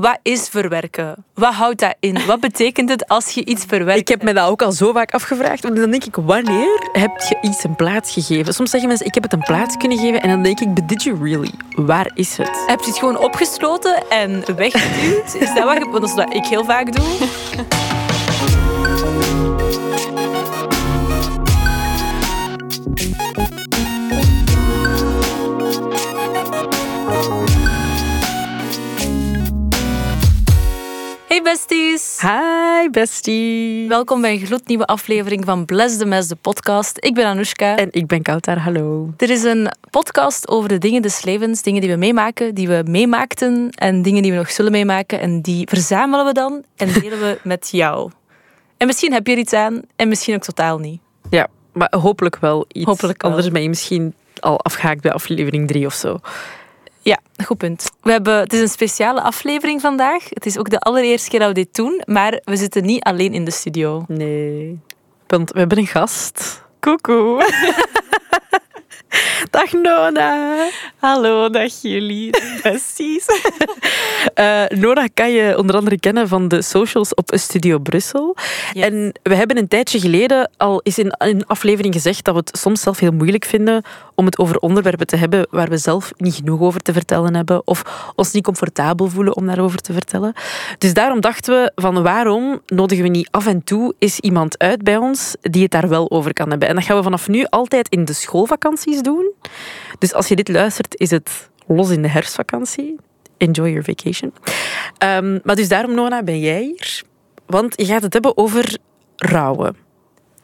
Wat is verwerken? Wat houdt dat in? Wat betekent het als je iets verwerkt? Ik heb me dat ook al zo vaak afgevraagd. Dan denk ik, wanneer heb je iets een plaats gegeven? Soms zeggen mensen, ik heb het een plaats kunnen geven. En dan denk ik, but did you really? Waar is het? Heb je het gewoon opgesloten en weggeduwd? Is dat wat, je- dat is wat ik heel vaak doe. Hey besties! Hi, bestie. Welkom bij een gloednieuwe aflevering van Bless the Mess, de podcast. Ik ben Anoushka. En ik ben Kautar, hallo. Er is een podcast over de dingen des levens, dingen die we meemaken, die we meemaakten en dingen die we nog zullen meemaken. En die verzamelen we dan en delen we met jou. En misschien heb je er iets aan en misschien ook totaal niet. Ja, maar hopelijk wel iets. Hopelijk wel. Anders ben je misschien al afgehaakt bij aflevering drie of zo. Ja, goed punt. We hebben, het is een speciale aflevering vandaag. Het is ook de allereerste keer dat we dit doen, maar we zitten niet alleen in de studio. Nee. Want we hebben een gast. Koekoe. Dag Nona. Hallo, dag jullie, besties. Eh, Nona kan je onder andere kennen van de socials op Studio Brussel. Yes. En we hebben een tijdje geleden al eens in een aflevering gezegd dat we het soms zelf heel moeilijk vinden om het over onderwerpen te hebben waar we zelf niet genoeg over te vertellen hebben of ons niet comfortabel voelen om daarover te vertellen. Dus daarom dachten we van waarom nodigen we niet af en toe eens iemand uit bij ons die het daar wel over kan hebben. En dat gaan we vanaf nu altijd in de schoolvakanties doen. Dus als je dit luistert, is het los in de herfstvakantie. Enjoy your vacation. Ehm, maar dus daarom, Nona, ben jij hier. Want je gaat het hebben over rouwen.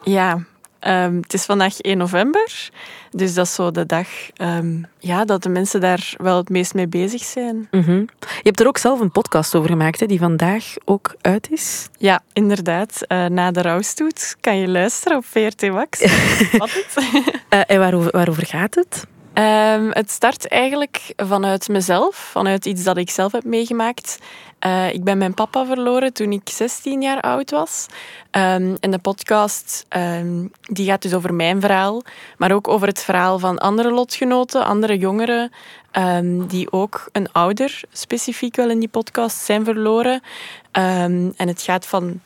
Ja, ehm, het is vandaag 1 november. Dus dat is zo de dag ehm, ja, dat de mensen daar wel het meest mee bezig zijn. Mhm. Je hebt er ook zelf een podcast over gemaakt, hè, die vandaag ook uit is. Ja, inderdaad. eh, na de rouwstoet kan je luisteren op VRT Wax. Wat het? Eh, en waarover, waarover gaat het? Ehm, het start eigenlijk vanuit mezelf, vanuit iets dat ik zelf heb meegemaakt. Eh, ik ben mijn papa verloren toen ik 16 jaar oud was. Ehm, en de podcast ehm, die gaat dus over mijn verhaal, maar ook over het verhaal van andere lotgenoten, andere jongeren, die ook een ouder specifiek wel in die podcast zijn verloren. En het gaat van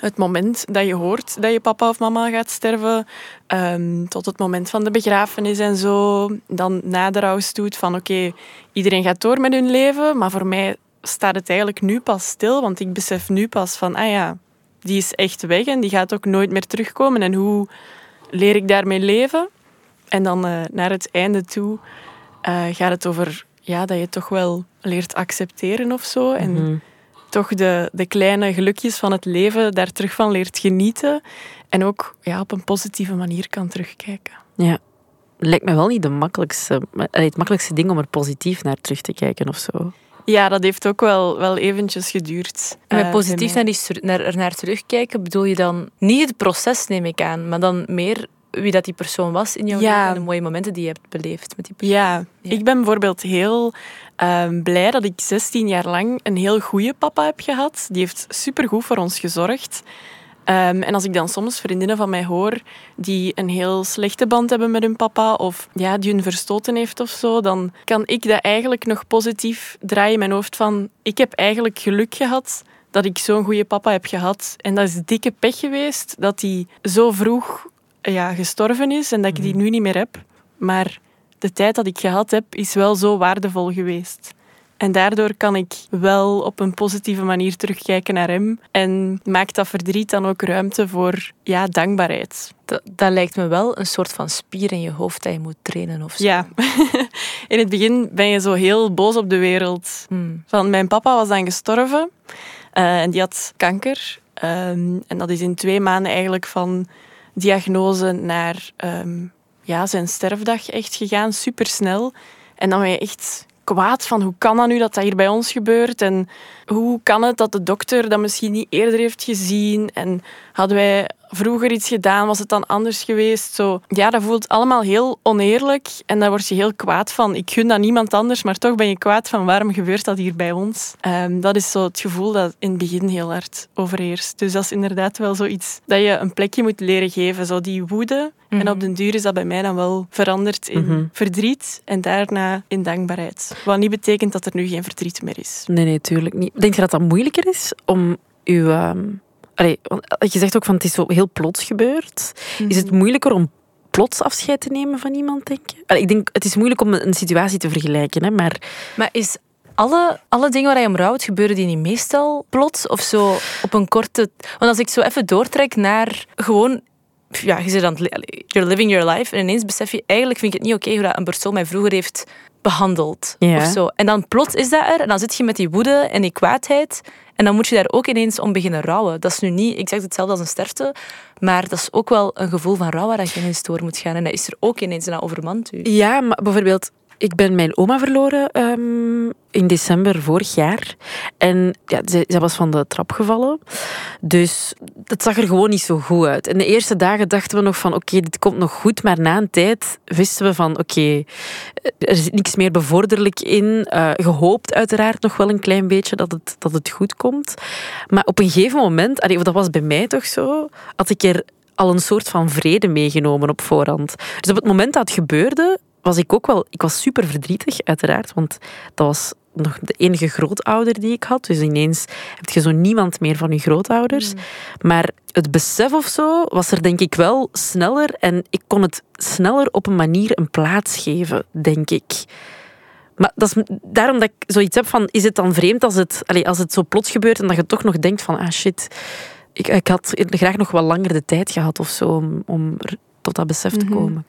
het moment dat je hoort dat je papa of mama gaat sterven, ehm, tot het moment van de begrafenis en zo. Dan na de rouwstoet van oké, iedereen gaat door met hun leven, maar voor mij staat het eigenlijk nu pas stil, want ik besef nu pas van, ah ja, die is echt weg en die gaat ook nooit meer terugkomen. En hoe leer ik daarmee leven? En dan eh, naar het einde toe eh, gaat het over ja, dat je toch wel leert accepteren of zo. En Mhm. Toch de, de kleine gelukjes van het leven daar terug van leert genieten. En ook ja, op een positieve manier kan terugkijken. Ja. Lijkt me wel niet de makkelijkste, het makkelijkste ding om er positief naar terug te kijken of zo. Ja, dat heeft ook wel, wel eventjes geduurd. En met eh, positief naar, die, naar, er naar terugkijken bedoel je dan niet het proces, neem ik aan, maar dan meer wie dat die persoon was in jouw Ja. leven en de mooie momenten die je hebt beleefd met die persoon. Ja, Ja. ik ben bijvoorbeeld heel ehm, blij dat ik 16 jaar lang een heel goede papa heb gehad. Die heeft supergoed voor ons gezorgd. Ehm, en als ik dan soms vriendinnen van mij hoor die een heel slechte band hebben met hun papa of ja, die hun verstoten heeft of zo, dan kan ik dat eigenlijk nog positief draaien in mijn hoofd van ik heb eigenlijk geluk gehad dat ik zo'n goede papa heb gehad. En dat is dikke pech geweest dat hij zo vroeg ja, gestorven is en dat ik die nu niet meer heb. Maar de tijd dat ik gehad heb, is wel zo waardevol geweest. En daardoor kan ik wel op een positieve manier terugkijken naar hem. En maakt dat verdriet dan ook ruimte voor ja, dankbaarheid. Dat, dat lijkt me wel een soort van spier in je hoofd dat je moet trainen of zo. Ja, in het begin ben je zo heel boos op de wereld. Hmm. Van mijn papa was dan gestorven eh, en die had kanker. Ehm, en dat is in twee maanden eigenlijk van diagnose naar ehm, ja, zijn sterfdag echt gegaan, supersnel. En dan ben je echt kwaad van hoe kan dat nu dat dat hier bij ons gebeurt en hoe kan het dat de dokter dat misschien niet eerder heeft gezien en hadden wij vroeger iets gedaan? Was het dan anders geweest? Zo, ja, dat voelt allemaal heel oneerlijk. En daar word je heel kwaad van. Ik gun dat niemand anders, maar toch ben je kwaad van waarom gebeurt dat hier bij ons? Ehm, dat is zo het gevoel dat in het begin heel hard overheerst. Dus dat is inderdaad wel zoiets dat je een plekje moet leren geven. Zo die woede. En Mhm. op den duur is dat bij mij dan wel veranderd in Mhm. verdriet en daarna in dankbaarheid. Wat niet betekent dat er nu geen verdriet meer is. Nee, nee, tuurlijk niet. Denk je dat dat moeilijker is om uw... ehm, allee, want je zegt ook van het is zo heel plots gebeurd. Is het moeilijker om plots afscheid te nemen van iemand, denk je? Allee, ik denk, het is moeilijk om een situatie te vergelijken, hè, maar... Maar is alle, alle dingen waar je om rouwt, gebeuren die niet meestal plots of zo op een korte... Want als ik zo even doortrek naar gewoon... Ja, je zit aan het... li- allee, You're living your life. En ineens besef je, eigenlijk vind ik het niet oké hoe dat een persoon mij vroeger heeft behandeld. Ja. Of zo. En dan plots is dat er. En dan zit je met die woede en die kwaadheid. En dan moet je daar ook ineens om beginnen rouwen. Dat is nu niet exact hetzelfde als een sterfte. Maar dat is ook wel een gevoel van rouw waar je ineens door moet gaan. En dat is er ook ineens. En dat overmand u. Ja, maar bijvoorbeeld, ik ben mijn oma verloren ehm, in december vorig jaar. En ja, zij, zij was van de trap gevallen. Dus dat zag er gewoon niet zo goed uit. En de eerste dagen dachten we nog van, oké, dit komt nog goed. Maar na een tijd wisten we van, oké, er zit niks meer bevorderlijk in. Eh, gehoopt uiteraard nog wel een klein beetje dat het, dat het goed komt. Maar op een gegeven moment, dat was bij mij toch zo, had ik er al een soort van vrede meegenomen op voorhand. Dus op het moment dat het gebeurde, was ik ook wel... Ik was super verdrietig, uiteraard, want dat was nog de enige grootouder die ik had. Dus ineens heb je zo niemand meer van je grootouders. Maar het besef of zo was er denk ik wel sneller en ik kon het sneller op een manier een plaats geven, denk ik. Maar dat is daarom dat ik zoiets heb van, is het dan vreemd als het, allez, als het zo plots gebeurt en dat je toch nog denkt van, ah shit, ik, ik had graag nog wel langer de tijd gehad of zo om, om tot dat besef te Mhm. komen.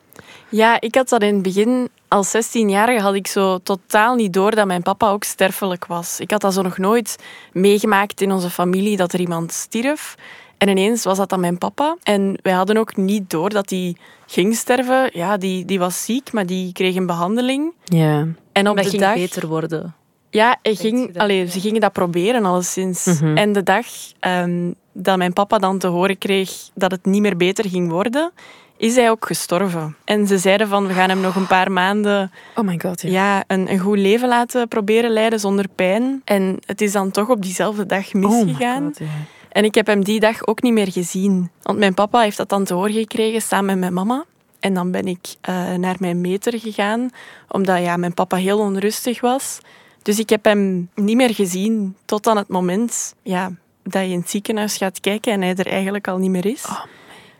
Ja, ik had dat in het begin, als 16-jarige, had ik zo totaal niet door dat mijn papa ook sterfelijk was. Ik had dat zo nog nooit meegemaakt in onze familie, dat er iemand stierf. En ineens was dat dan mijn papa. En wij hadden ook niet door dat hij ging sterven. Ja, die, die was ziek, maar die kreeg een behandeling. Ja. En op dat de ging dag... beter worden. Ja, hij ging, dat? allee, ze gingen dat proberen alleszins. Mhm. En de dag ehm, dat mijn papa dan te horen kreeg dat het niet meer beter ging worden, is hij ook gestorven. En ze zeiden van, we gaan hem nog een paar maanden Oh my god, ja. ja, een, een goed leven laten proberen leiden zonder pijn. En het is dan toch op diezelfde dag Oh my misgegaan. god, ja. En ik heb hem die dag ook niet meer gezien. Want mijn papa heeft dat dan te horen gekregen samen met mijn mama. En dan ben ik eh, naar mijn meter gegaan, omdat ja, mijn papa heel onrustig was. Dus ik heb hem niet meer gezien tot aan het moment ja, dat je in het ziekenhuis gaat kijken en hij er eigenlijk al niet meer is.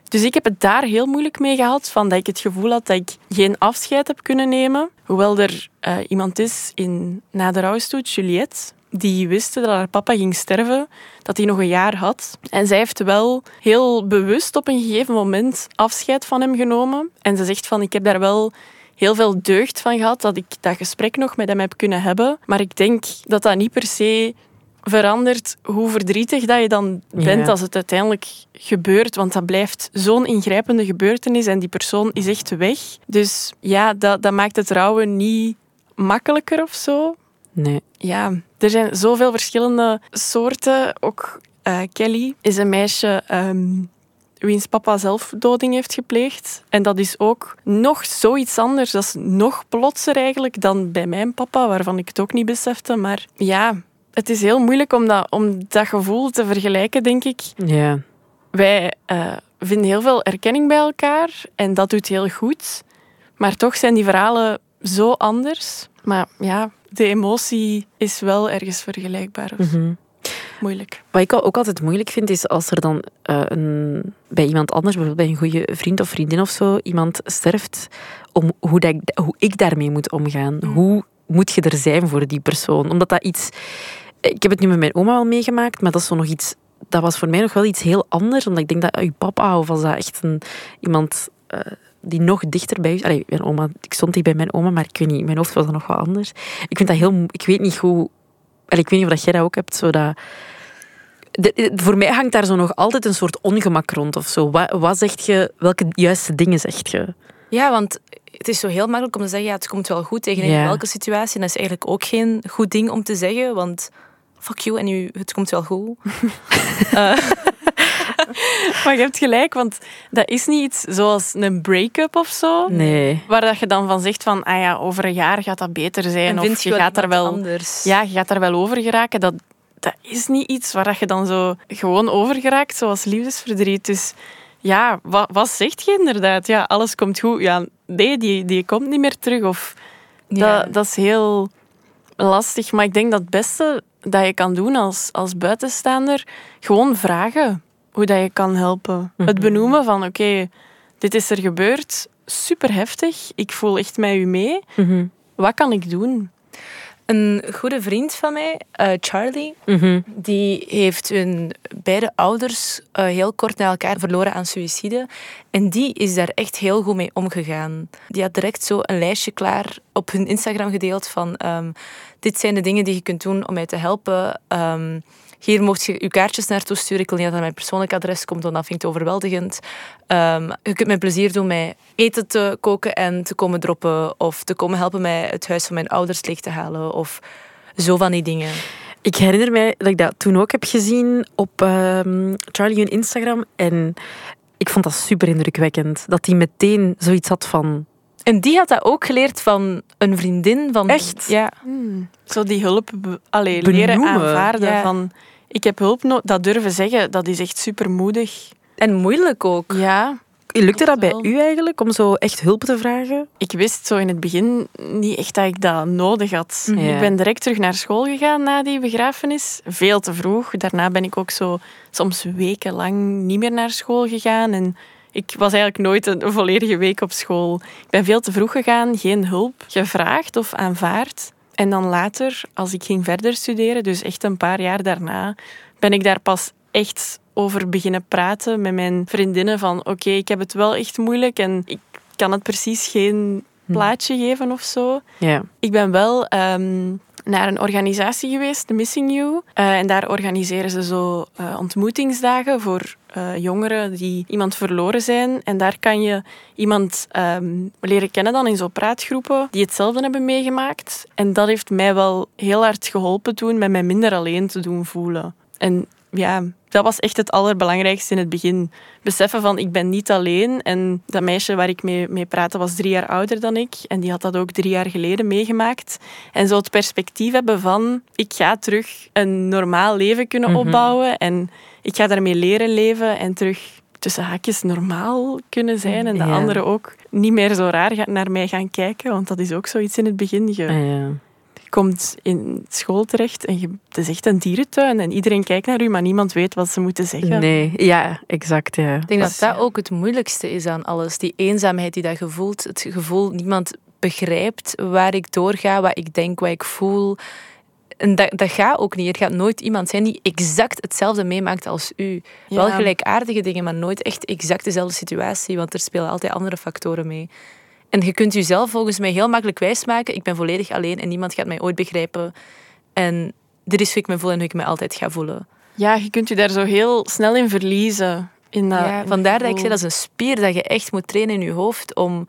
Dus ik heb het daar heel moeilijk mee gehad, van dat ik het gevoel had dat ik geen afscheid heb kunnen nemen. Hoewel er eh, iemand is in, na de rouwstoet, Juliette, die wist dat haar papa ging sterven, dat hij nog een jaar had. En zij heeft wel heel bewust op een gegeven moment afscheid van hem genomen. En ze zegt van, ik heb daar wel heel veel deugd van gehad dat ik dat gesprek nog met hem heb kunnen hebben. Maar ik denk dat dat niet per se verandert hoe verdrietig dat je dan bent Ja. als het uiteindelijk gebeurt. Want dat blijft zo'n ingrijpende gebeurtenis en die persoon is echt weg. Dus ja, dat, dat maakt het rouwen niet makkelijker of zo. Nee. Ja, er zijn zoveel verschillende soorten. Ook eh, Kelly is een meisje ehm, wiens papa zelfdoding heeft gepleegd. En dat is ook nog zoiets anders. Dat is nog plotser eigenlijk dan bij mijn papa, waarvan ik het ook niet besefte. Maar ja, het is heel moeilijk om dat, om dat gevoel te vergelijken, denk ik. Ja. Wij eh, vinden heel veel erkenning bij elkaar en dat doet heel goed. Maar toch zijn die verhalen zo anders. Maar ja, de emotie is wel ergens vergelijkbaar. Mhm. Moeilijk. Wat ik ook altijd moeilijk vind, is als er dan eh, een, bij iemand anders, bijvoorbeeld bij een goede vriend of vriendin of zo, iemand sterft, om hoe, dat hoe ik daarmee moet omgaan. Hoe moet je er zijn voor die persoon? Omdat dat iets... Ik heb het nu met mijn oma al meegemaakt, maar dat is zo nog iets... Dat was voor mij nog wel iets heel anders, omdat ik denk dat uw papa, of was dat echt een, iemand eh, die nog dichter bij u... Allee, mijn oma, ik stond hier bij mijn oma, maar ik weet niet, in mijn hoofd was dat nog wat anders. Ik vind dat heel... Ik weet niet hoe... Allee, ik weet niet of dat jij dat ook hebt, zo dat de- de- voor mij hangt daar zo nog altijd een soort ongemak rond of zo. Wat, wat zeg je, welke juiste dingen zeg je? Ja, want het is zo heel makkelijk om te zeggen, ja, het komt wel goed tegen Ja. welke situatie. En dat is eigenlijk ook geen goed ding om te zeggen, want fuck you en u, het komt wel goed. Eh, maar je hebt gelijk, want dat is niet iets zoals een break-up of zo. Nee. Waar dat je dan van zegt van, ah ja, over een jaar gaat dat beter zijn. Of je, gaat daar iemand wel, anders. ja, je gaat daar wel over geraken. Dat, dat is niet iets waar dat je dan zo gewoon over geraakt, zoals liefdesverdriet. Dus ja, wat, wat zegt je inderdaad? Ja, alles komt goed. Ja, nee, die, die komt niet meer terug. Of, Ja. dat, dat is heel lastig. Maar ik denk dat het beste dat je kan doen als, als buitenstaander, gewoon vragen hoe dat je kan helpen. Het benoemen van, oké, dit is er gebeurd. Super heftig. Ik voel echt met u mee. Mhm. Wat kan ik doen? Een goede vriend van mij, eh, Charlie, Mhm. die heeft hun beide ouders eh, heel kort na elkaar verloren aan suïcide. En die is daar echt heel goed mee omgegaan. Die had direct zo een lijstje klaar op hun Instagram gedeeld van ehm, dit zijn de dingen die je kunt doen om mij te helpen. Ehm, hier mocht je je kaartjes naartoe sturen. Ik wil niet dat mijn persoonlijk adres komt, want dat vind ik overweldigend. Ehm, je kunt mij plezier doen met eten te koken en te komen droppen. Of te komen helpen mij het huis van mijn ouders leeg te halen. Of zo van die dingen. Ik herinner mij dat ik dat toen ook heb gezien op ehm, Charlie hun Instagram. En ik vond dat super indrukwekkend. Dat hij meteen zoiets had van... En die had dat ook geleerd van een vriendin. Van, Echt? Ja. Zo die hulp allee, leren aanvaarden. Ja. Van, ik heb hulp nodig. Dat durven zeggen, dat is echt super moedig. En moeilijk ook. Ja, Lukte dat bij u eigenlijk, om zo echt hulp te vragen? ik wist zo in het begin niet echt dat ik dat nodig had. Ja. Ik ben direct terug naar school gegaan na die begrafenis. Veel te vroeg. Daarna ben ik ook zo soms wekenlang niet meer naar school gegaan. En ik was eigenlijk nooit een, volledige week op school. Ik ben veel te vroeg gegaan, geen hulp gevraagd of aanvaard. En dan later, als ik ging verder studeren, dus echt een paar jaar daarna, ben ik daar pas echt over beginnen praten met mijn vriendinnen van oké, ik heb het wel echt moeilijk en ik kan het precies geen plaatje geven of zo. Ik ben wel ehm, naar een organisatie geweest, The Missing You. Eh, en daar organiseren ze zo eh, ontmoetingsdagen voor eh, jongeren die iemand verloren zijn. En daar kan je iemand ehm, leren kennen dan in zo'n praatgroepen die hetzelfde hebben meegemaakt. En dat heeft mij wel heel hard geholpen toen met mij minder alleen te doen voelen. En ja, dat was echt het allerbelangrijkste in het begin. Beseffen van, ik ben niet alleen. En dat meisje waar ik mee, mee praatte was drie jaar ouder dan ik. En die had dat ook drie jaar geleden meegemaakt. En zo het perspectief hebben van, ik ga terug een normaal leven kunnen opbouwen. En ik ga daarmee leren leven en terug tussen haakjes normaal kunnen zijn. En de Ja. anderen ook niet meer zo raar naar mij gaan kijken. Want dat is ook zoiets in het begin. Je, Ah, ja. Je komt in school terecht en je, het is echt een dierentuin. En iedereen kijkt naar u, maar niemand weet wat ze moeten zeggen. Nee, ja, exact. Ja. Ik denk dat dat ook het moeilijkste is aan alles. Die eenzaamheid die dat je voelt. Het gevoel, niemand begrijpt waar ik doorga, wat ik denk, wat ik voel. En dat, dat gaat ook niet. Er gaat nooit iemand zijn die exact hetzelfde meemaakt als u. Wel gelijkaardige dingen, maar nooit echt exact dezelfde situatie, want er spelen altijd andere factoren mee. En je kunt jezelf volgens mij heel makkelijk wijsmaken. Ik ben volledig alleen en niemand gaat mij ooit begrijpen. En dit is hoe ik me voel en hoe ik me altijd ga voelen. Ja, je kunt je daar zo heel snel in verliezen. In dat, Ja, in vandaar dat ik zei, dat is een spier dat je echt moet trainen in je hoofd om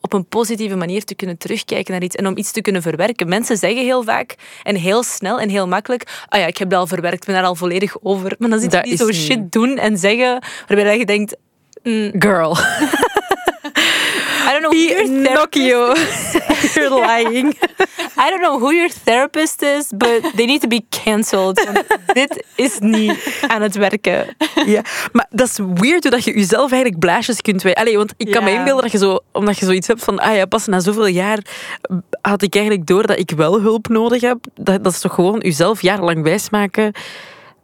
op een positieve manier te kunnen terugkijken naar iets en om iets te kunnen verwerken. Mensen zeggen heel vaak en heel snel en heel makkelijk, ah ja, ik heb dat al verwerkt, ik ben daar al volledig over. Maar dan zit je niet zo niet. shit doen en zeggen, waarbij je denkt, mm, Girl. I don't know who your knock therapist you. You're lying. I don't know who your therapist is, but they need to be cancelled. Dit is niet aan het werken. Ja, maar dat is weird hoe dat je jezelf eigenlijk blaasjes kunt wijzen. Allee, want ik kan me inbeelden dat je zo, omdat je zoiets hebt van, ah ja, pas na zoveel jaar had ik eigenlijk door dat ik wel hulp nodig heb. Dat, dat is toch gewoon jezelf jarenlang wijsmaken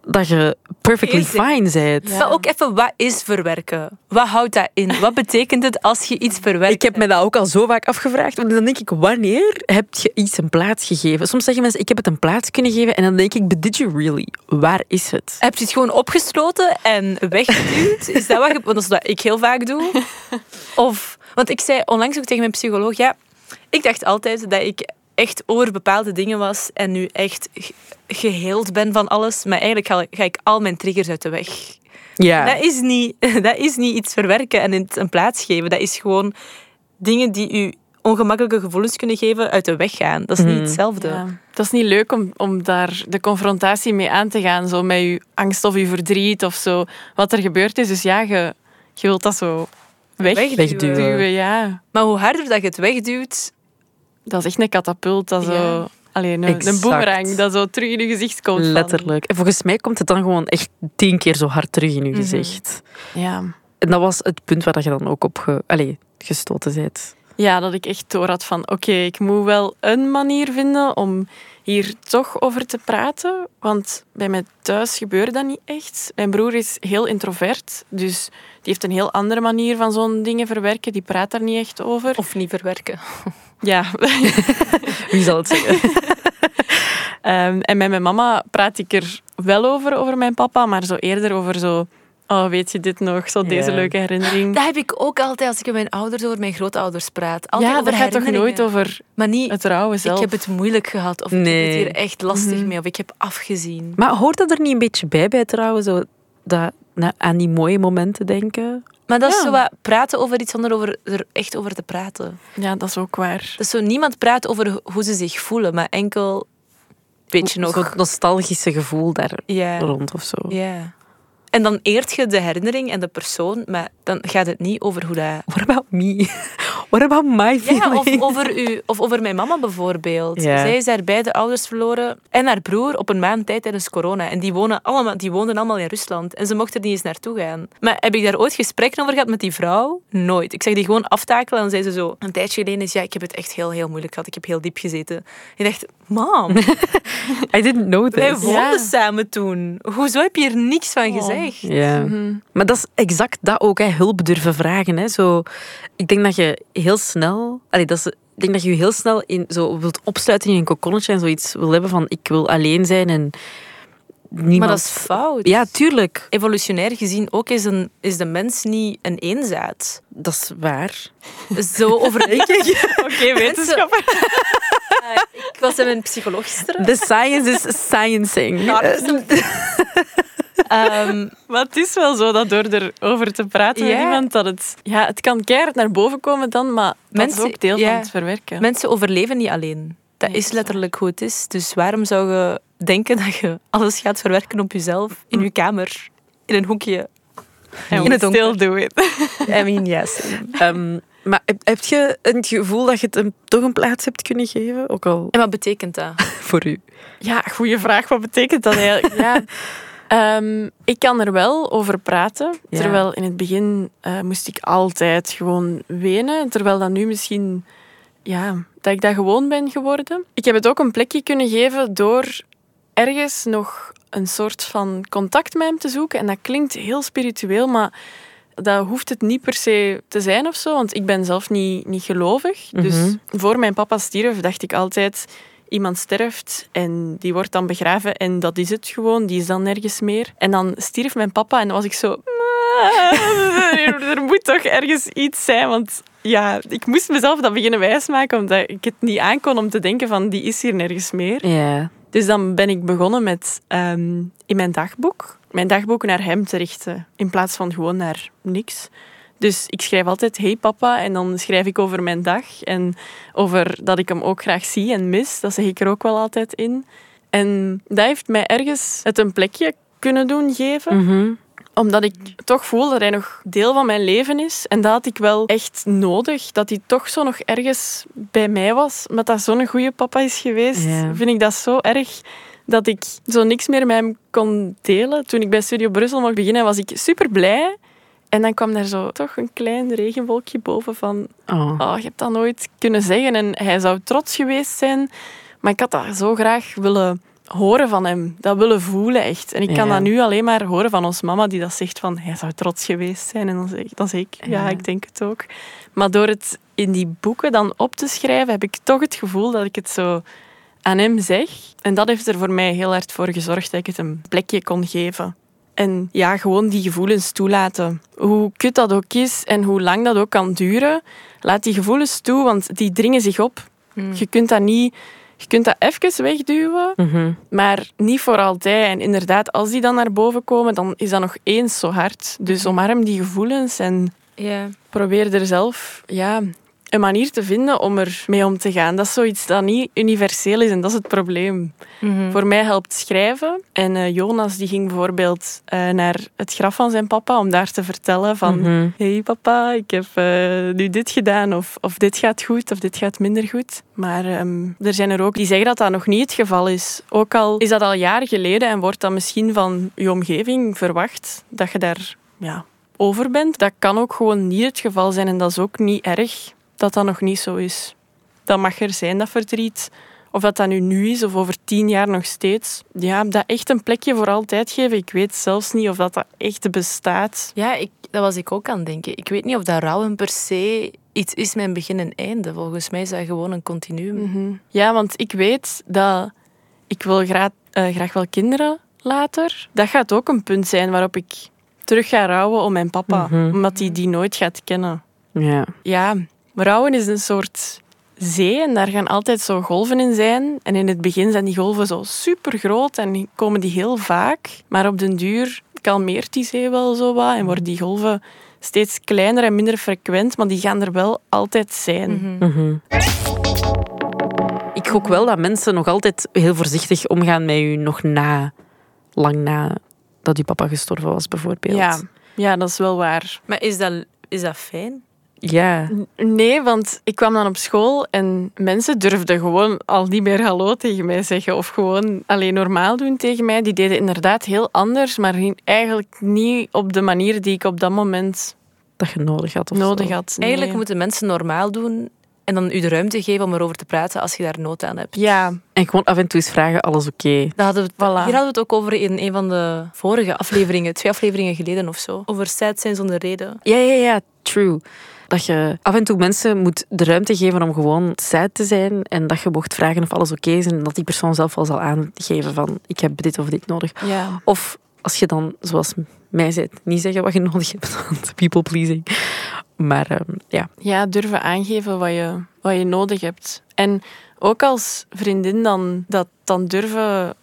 dat je perfectly Is fine bent. Ja. Maar ook even, wat is verwerken? Wat houdt dat in? Wat betekent het als je iets verwerkt? Ik heb me dat ook al zo vaak afgevraagd. Want dan denk ik, wanneer heb je iets een plaats gegeven? Soms zeggen mensen, ik heb het een plaats kunnen geven. En dan denk ik, but did you really? Waar is het? Heb je het gewoon opgesloten en weggeduwd? Is dat wat je... Want dat is wat ik heel vaak doe. Of... Want ik zei onlangs ook tegen mijn psycholoog... Ja, ik dacht altijd dat ik echt over bepaalde dingen was en nu echt ge- geheeld ben van alles. Maar eigenlijk ga, ga ik al mijn triggers uit de weg. Ja. Dat, is niet, dat is niet iets verwerken en het een plaats geven. Dat is gewoon dingen die u ongemakkelijke gevoelens kunnen geven, uit de weg gaan. Dat is niet Mhm. hetzelfde. Ja. Dat is niet leuk om, om daar de confrontatie mee aan te gaan. Zo met je angst of je verdriet of zo. Wat er gebeurd is. Dus ja, je, je wilt dat zo weg, Wegduwen. Wegduwen. duwen, Ja. Maar hoe harder dat je het wegduwt, Dat is echt een katapult. Dat zo... Alleen een, een boemerang dat zo terug in je gezicht komt. van- Letterlijk. En volgens mij komt het dan gewoon echt tien keer zo hard terug in je Mhm. gezicht. Ja. En dat was het punt waar je dan ook op ge, allee, gestoten bent. ja, dat ik echt door had van... Oké, ik moet wel een manier vinden om hier toch over te praten. Want bij mij thuis gebeurde dat niet echt. Mijn broer is heel introvert. Dus die heeft een heel andere manier van zo'n dingen verwerken. Die praat daar niet echt over. of niet verwerken. Ja. Wie zal het zeggen? Ehm, en met mijn mama praat ik er wel over, over mijn papa. Maar zo eerder over zo... Oh, weet je dit nog? Zo deze leuke herinnering. Dat heb ik ook altijd als ik met mijn ouders over mijn grootouders praat. Altijd ja, over dat gaat toch nooit over Maar niet, het rouwen zelf? ik heb het moeilijk gehad. Of ik heb het hier echt lastig Mhm. mee. Of ik heb afgezien. Maar hoort dat er niet een beetje bij bij trouwen? Zo dat, aan die mooie momenten denken? Maar dat is zo wat praten over iets zonder over, er echt over te praten. Ja, dat is ook waar. Dat is zo, niemand praat over hoe ze zich voelen, maar enkel... Weet je nog? Zo'n nostalgische gevoel daar Ja. rond of zo. ja. En dan eert je de herinnering en de persoon, maar dan gaat het niet over hoe dat... What about me? What about my Ja, of over, u, of over mijn mama bijvoorbeeld. Ja. Zij is daar beide ouders verloren en haar broer op een maand tijd tijdens corona. En die, wonen allemaal, die woonden allemaal in Rusland en ze mochten er niet eens naartoe gaan. Maar heb ik daar ooit gesprekken over gehad met die vrouw? Nooit. Ik zag die gewoon aftakelen en dan zei ze zo... Een tijdje geleden is, ja, ik heb het echt heel, heel moeilijk gehad. Ik heb heel diep gezeten. Ik dacht, mam, I didn't know wij this. woonden Ja. samen toen. Hoezo heb je er niks van Oh. gezegd? Ja. Mhm. Maar dat is exact dat ook, hè. hulp durven vragen. Hè. Zo, ik denk dat je heel snel... Allee, dat is, ik denk dat je je heel snel in, zo wilt opsluiten in een kokonnetje en zoiets wil hebben van ik wil alleen zijn en niemand... Maar dat is fout. Ja, tuurlijk. Evolutionair gezien ook is, een, is de mens niet een eenzaad. Dat is waar. Zo overdenken. Oké, wetenschapper. Ik was met een psycholoog gisteren. The science is sciencing. Ehm, Maar het is wel zo dat door erover te praten met iemand, dat het... Ja, het kan keihard naar boven komen dan, maar dat Mensen- is ook deel van het verwerken. mensen overleven niet alleen. Dat Nee, is dat letterlijk hoe het is. Dus waarom zou je denken dat je alles gaat verwerken op jezelf, in je kamer, in een hoekje? En in het donker. still do it. I mean, yes. Ehm, maar heb, heb je het gevoel dat je het hem toch een plaats hebt kunnen geven? Ook al En wat betekent dat? voor u. Ja, goede vraag. Wat betekent dat eigenlijk? Ja. Ehm, ik kan er wel over praten. Ja. Terwijl in het begin eh, moest ik altijd gewoon wenen. Terwijl dat nu misschien... Ja, dat ik dat gewoon ben geworden. Ik heb het ook een plekje kunnen geven door ergens nog een soort van contact met hem te zoeken. En dat klinkt heel spiritueel, maar dat hoeft het niet per se te zijn of zo. Want ik ben zelf niet, niet gelovig. Dus Mhm. voor mijn papa stierf, dacht ik altijd... Iemand sterft en die wordt dan begraven en dat is het gewoon. Die is dan nergens meer. En dan stierf mijn papa en dan was ik zo... Er, moet toch ergens iets zijn, want ja, ik moest mezelf dat beginnen wijsmaken, omdat ik het niet aankon om te denken van die is hier nergens meer. Ja. Dus dan ben ik begonnen met ehm, in mijn dagboek, mijn dagboek naar hem te richten, in plaats van gewoon naar niks. Dus ik schrijf altijd hey papa en dan schrijf ik over mijn dag en over dat ik hem ook graag zie en mis. Dat zeg ik er ook wel altijd in. En dat heeft mij ergens het een plekje kunnen doen geven Mhm. omdat ik toch voel dat hij nog deel van mijn leven is. En dat had ik wel echt nodig. Dat hij toch zo nog ergens bij mij was. Omdat dat zo'n goede papa is geweest, vind ik dat zo erg dat ik zo niks meer met hem kon delen. Toen ik bij Studio Brussel mocht beginnen, was ik super blij. En dan kwam daar zo toch een klein regenwolkje boven van... Oh. Oh, je hebt dat nooit kunnen zeggen. En hij zou trots geweest zijn. Maar ik had dat zo graag willen horen van hem. Dat willen voelen, echt. En ik kan Ja. dat nu alleen maar horen van ons mama, die dat zegt van... Hij zou trots geweest zijn. En dan zeg, dan zeg ik, ja, Ja. ik denk het ook. Maar door het in die boeken dan op te schrijven, heb ik toch het gevoel dat ik het zo aan hem zeg. En dat heeft er voor mij heel hard voor gezorgd dat ik het een plekje kon geven. En ja, gewoon die gevoelens toelaten. Hoe kut dat ook is en hoe lang dat ook kan duren, laat die gevoelens toe, want die dringen zich op. Hmm. Je kunt dat niet... Je kunt dat even wegduwen, Mhm. maar niet voor altijd. En inderdaad, als die dan naar boven komen, dan is dat nog eens zo hard. Dus omarm die gevoelens en probeer er zelf ja, een manier te vinden om er mee om te gaan. Dat is zoiets dat niet universeel is en dat is het probleem. Mhm. Voor mij helpt schrijven. En eh, Jonas die ging bijvoorbeeld eh, naar het graf van zijn papa om daar te vertellen van... Mhm. hey papa, ik heb eh, nu dit gedaan of, of dit gaat goed of dit gaat minder goed. Maar ehm, er zijn er ook die zeggen dat dat nog niet het geval is. Ook al is dat al jaren geleden en wordt dat misschien van je omgeving verwacht dat je daar ja, over bent. Dat kan ook gewoon niet het geval zijn en dat is ook niet erg dat dat nog niet zo is. Dat mag er zijn, dat verdriet. Of dat dat nu nu is of over tien jaar nog steeds. Ja, dat echt een plekje voor altijd geven. Ik weet zelfs niet of dat, dat echt bestaat. Ja, ik, dat was ik ook aan het denken. Ik weet niet of dat rouwen per se iets is met een begin en einde. Volgens mij is dat gewoon een continuum. Mhm. Ja, want ik weet dat ik wil graag, eh, graag wel kinderen later. Dat gaat ook een punt zijn waarop ik terug ga rouwen om mijn papa. Mhm. Omdat hij die nooit gaat kennen. Ja. Ja, rouwen is een soort zee en daar gaan altijd zo golven in zijn. En in het begin zijn die golven zo super groot en komen die heel vaak. Maar op den duur kalmeert die zee wel zo wat en worden die golven steeds kleiner en minder frequent, maar die gaan er wel altijd zijn. Mhm. Mhm. Ik gok wel dat mensen nog altijd heel voorzichtig omgaan met u nog na, lang na dat uw papa gestorven was, bijvoorbeeld. Ja, ja, dat is wel waar. Maar is dat, is dat fijn? Ja. Nee, want ik kwam dan op school en mensen durfden gewoon al niet meer hallo tegen mij zeggen of gewoon alleen normaal doen tegen mij. Die deden inderdaad heel anders, maar eigenlijk niet op de manier die ik op dat moment Dat je nodig had. Of nodig zo. had. Nee. Eigenlijk moeten mensen normaal doen en dan u de ruimte geven om erover te praten als je daar nood aan hebt. Ja, En gewoon af en toe eens vragen, alles oké? Dat hadden we, het- Voilà. Hier hadden we het ook over in een van de vorige afleveringen, twee afleveringen geleden of zo. Over sad zijn zonder reden. Ja, ja, ja, true. Dat je af en toe mensen moet de ruimte geven om gewoon sad te zijn en dat je mocht vragen of alles oké is en dat die persoon zelf wel zal aangeven van ik heb dit of dit nodig. ja. Of als je dan, zoals mij zei, niet zeggen wat je nodig hebt, want people pleasing. Maar ehm, ja, ja, durven aangeven wat je, wat je nodig hebt. En ook als vriendin dan dat dan durven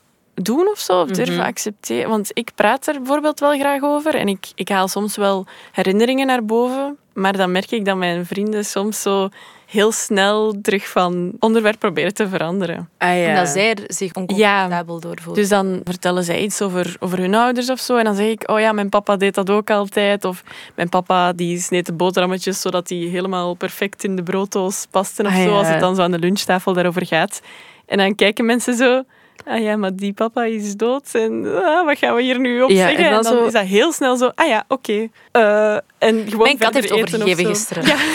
doen of zo, of durven Mhm. accepteren. Want ik praat er bijvoorbeeld wel graag over en ik, ik haal soms wel herinneringen naar boven, maar dan merk ik dat mijn vrienden soms zo heel snel terug van onderwerp proberen te veranderen. En dat zij er zich oncomfortabel door voelen. Dus dan vertellen zij iets over, over hun ouders of zo. En dan zeg ik, oh ja, mijn papa deed dat ook altijd. Of mijn papa die sneed de boterhammetjes zodat die helemaal perfect in de brooddoos pasten of Ah, zo. ja. Als het dan zo aan de lunchtafel daarover gaat. En dan kijken mensen zo... Ah ja, maar die papa is dood. En ah, wat gaan we hier nu op Ja, zeggen? en En dan zo- is dat heel snel zo... Ah ja, oké. Eh, en gewoon Mijn kat heeft overgegeven gisteren. Ja.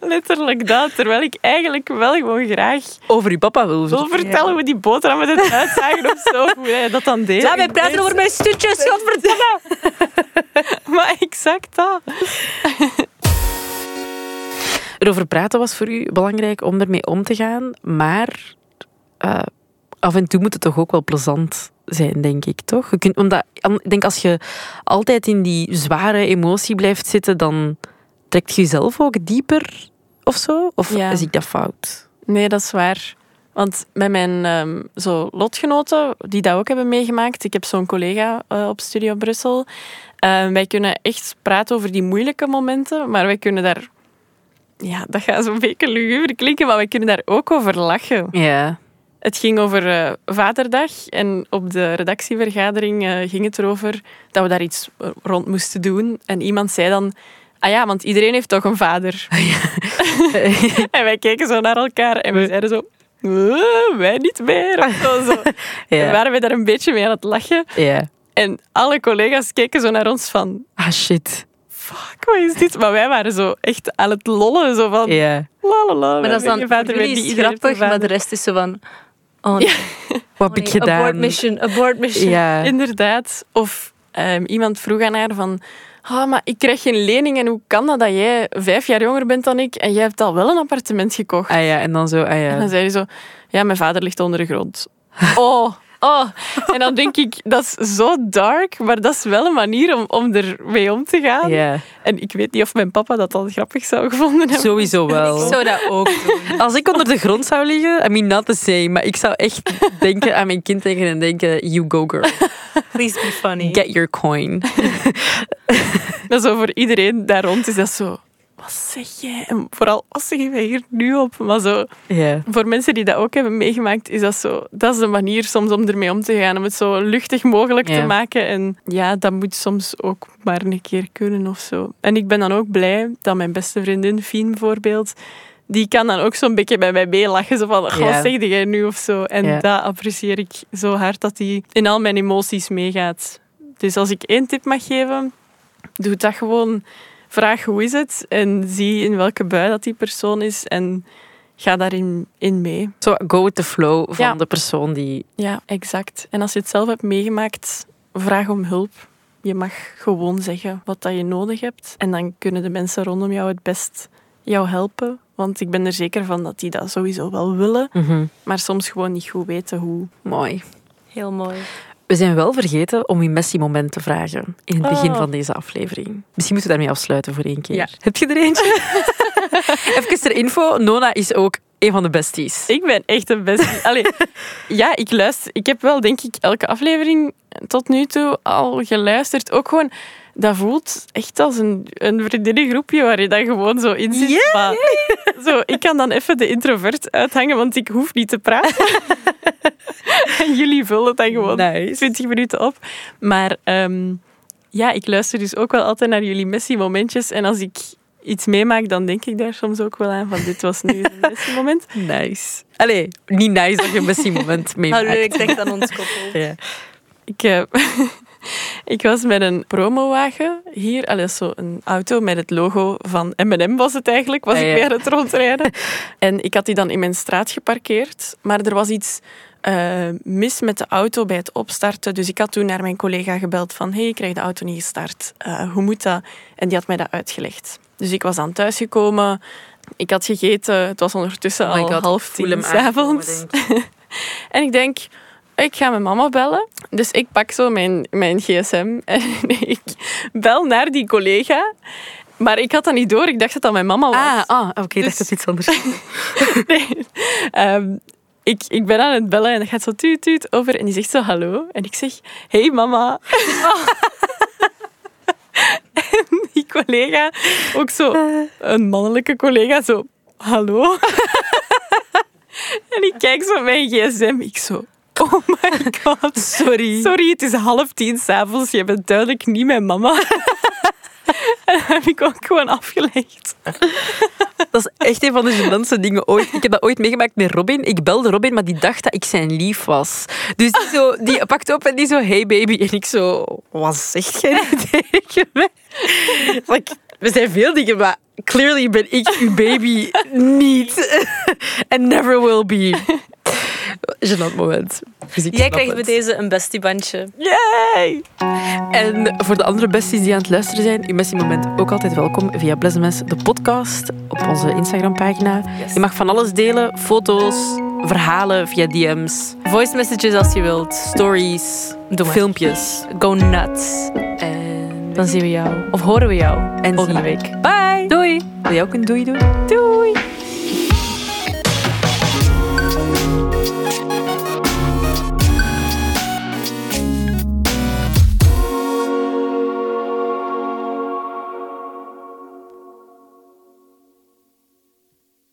Letterlijk dat. Terwijl ik eigenlijk wel gewoon graag over je papa wil wil vertellen hoe die boterhammen eruit zagen of zo. Hoe hij dat dan deed. Laat mij praten over mijn stukjes, godverdomme! Maar exact dat. Erover praten was voor u belangrijk om ermee om te gaan, maar eh, af en toe moet het toch ook wel plezant zijn, denk ik, toch? Je kunt, omdat, ik denk als je altijd in die zware emotie blijft zitten, dan trekt je jezelf ook dieper of zo? Of Ja. is ik dat fout? Nee, dat is waar. Want met mijn ehm, zo lotgenoten, die dat ook hebben meegemaakt, ik heb zo'n collega eh, op Studio Brussel, eh, wij kunnen echt praten over die moeilijke momenten, maar wij kunnen daar... Ja, dat gaat zo'n beetje luguber klinken, maar wij kunnen daar ook over lachen. Ja. Het ging over eh, Vaderdag en op de redactievergadering eh, ging het erover dat we daar iets eh, rond moesten doen. En iemand zei dan, ah ja, want iedereen heeft toch een vader. en wij keken zo naar elkaar en we zeiden zo, "Eh, wij niet meer. Of zo, zo. En ja. waren we daar een beetje mee aan het lachen. ja. En alle collega's keken zo naar ons van, Ah, shit. Fuck, wat is dit? Maar wij waren zo echt aan het lollen, zo van, Ja. la la la. Maar dat is dan je jullie grappig, maar de rest is zo van... Oh nee, Wat oh heb ik nee, gedaan? abort mission, abort mission. Ja. Inderdaad. Of ehm, iemand vroeg aan haar van... Ah, maar ik krijg geen lening en hoe kan dat dat jij vijf jaar jonger bent dan ik en jij hebt al wel een appartement gekocht? Ah ja, en dan zo, ah En ja. dan zei hij zo... Ja, mijn vader ligt onder de grond. Oh, oh. En dan denk ik, dat is zo dark, maar dat is wel een manier om, om er mee om te gaan. Ja, En ik weet niet of mijn papa dat al grappig zou gevonden hebben. sowieso wel. Ik zou dat ook doen. Als ik onder de grond zou liggen, I mean not the same, maar ik zou echt denken aan mijn kind denken en denken, you go girl, Please be funny. get your coin. Dat zo voor iedereen daar rond is dat zo... Wat zeg jij? En vooral, wat zeggen wij hier nu op? Maar zo, voor mensen die dat ook hebben meegemaakt, is dat zo... Dat is de manier soms om ermee om te gaan. Om het zo luchtig mogelijk te maken. En ja, dat moet soms ook maar een keer kunnen of zo. En ik ben dan ook blij dat mijn beste vriendin, Fien bijvoorbeeld... Die kan dan ook zo'n beetje bij mij meelachen. Zo van, "Goh, Ja. wat zeg jij nu of zo? En dat apprecieer ik zo hard, dat die in al mijn emoties meegaat. Dus als ik één tip mag geven, doe dat gewoon. Vraag hoe is het en zie in welke bui dat die persoon is en ga daarin in mee. Zo go with the flow van Ja. de persoon die... Ja, exact. En als je het zelf hebt meegemaakt, vraag om hulp. Je mag gewoon zeggen wat dat je nodig hebt. En dan kunnen de mensen rondom jou het best jou helpen. Want ik ben er zeker van dat die dat sowieso wel willen, Mhm. maar soms gewoon niet goed weten hoe. Mooi. Heel mooi. We zijn wel vergeten om uw Messi-moment te vragen in het begin Oh. van deze aflevering. Misschien moeten we daarmee afsluiten voor één keer. Ja. Heb je er eentje? Even ter info, Nona is ook een van de besties. Ik ben echt een bestie. Allee, ja, ik luister. Ik heb wel, denk ik, elke aflevering tot nu toe al geluisterd. Ook gewoon, dat voelt echt als een, een vriendinnengroepje waar je dan gewoon zo in zit. Maar Zo, ik kan dan even de introvert uithangen, want ik hoef niet te praten. en jullie vullen het dan gewoon Nice. 20 minuten op. Maar ehm, ja, ik luister dus ook wel altijd naar jullie Messi-momentjes. En als ik iets meemaak, dan denk ik daar soms ook wel aan van dit was nu een Messi-moment. Nice. Allee, niet nice dat je een Messi-moment meemaakt. Hallo, ik denk aan ons koppel. Ja. Ik, eh, ik was met een promowagen hier. Allee, zo een auto met het logo van M&M was het eigenlijk. Was Ah, ik aan het rondrijden. en ik had die dan in mijn straat geparkeerd. Maar er was iets eh, mis met de auto bij het opstarten. Dus ik had toen naar mijn collega gebeld van... hey, ik krijg de auto niet gestart. Eh, hoe moet dat? En die had mij dat uitgelegd. Dus ik was dan thuisgekomen. Ik had gegeten. Het was ondertussen Oh al God, half tien s'avonds. ik. En ik denk, ik ga mijn mama bellen. Dus ik pak zo mijn, mijn gsm en ik bel naar die collega. Maar ik had dat niet door. Ik dacht dat dat mijn mama was. Ah, ah oké, dat Dus- is iets anders. Nee. Ehm, ik, ik ben aan het bellen en dat gaat zo tuut tuut over. En die zegt zo hallo. En ik zeg, hey mama. en die collega, ook zo een mannelijke collega, zo hallo. en ik kijk zo op mijn gsm. Ik zo, oh my god. Sorry. Sorry, het is half tien s'avonds. Je bent duidelijk niet mijn mama. en dat heb ik ook gewoon afgelegd. Dat is echt een van de gênantste dingen ooit. Ik heb dat ooit meegemaakt met Robin. Ik belde Robin, maar die dacht dat ik zijn lief was. Dus die, zo, die pakt op en die zo, hey baby. En ik zo, wat zeg jij tegen mij? Like, we zijn veel dingen, maar clearly ben ik uw baby niet. And never will be. Gênant moment. Fysiek Jij krijgt bij deze een bestiebandje. Yay! En voor de andere besties die aan het luisteren zijn, uw Messi-moment ook altijd welkom via Blessemes, de podcast, op onze Instagram-pagina. Yes. Je mag van alles delen, foto's, verhalen via DM's, Voice messages als je wilt. stories, Doe maar. filmpjes. Go nuts. En, Dan zien we jou. Of horen we jou. en volgende week. Bye! Doei! Wil jij ook een doei doen? Doei!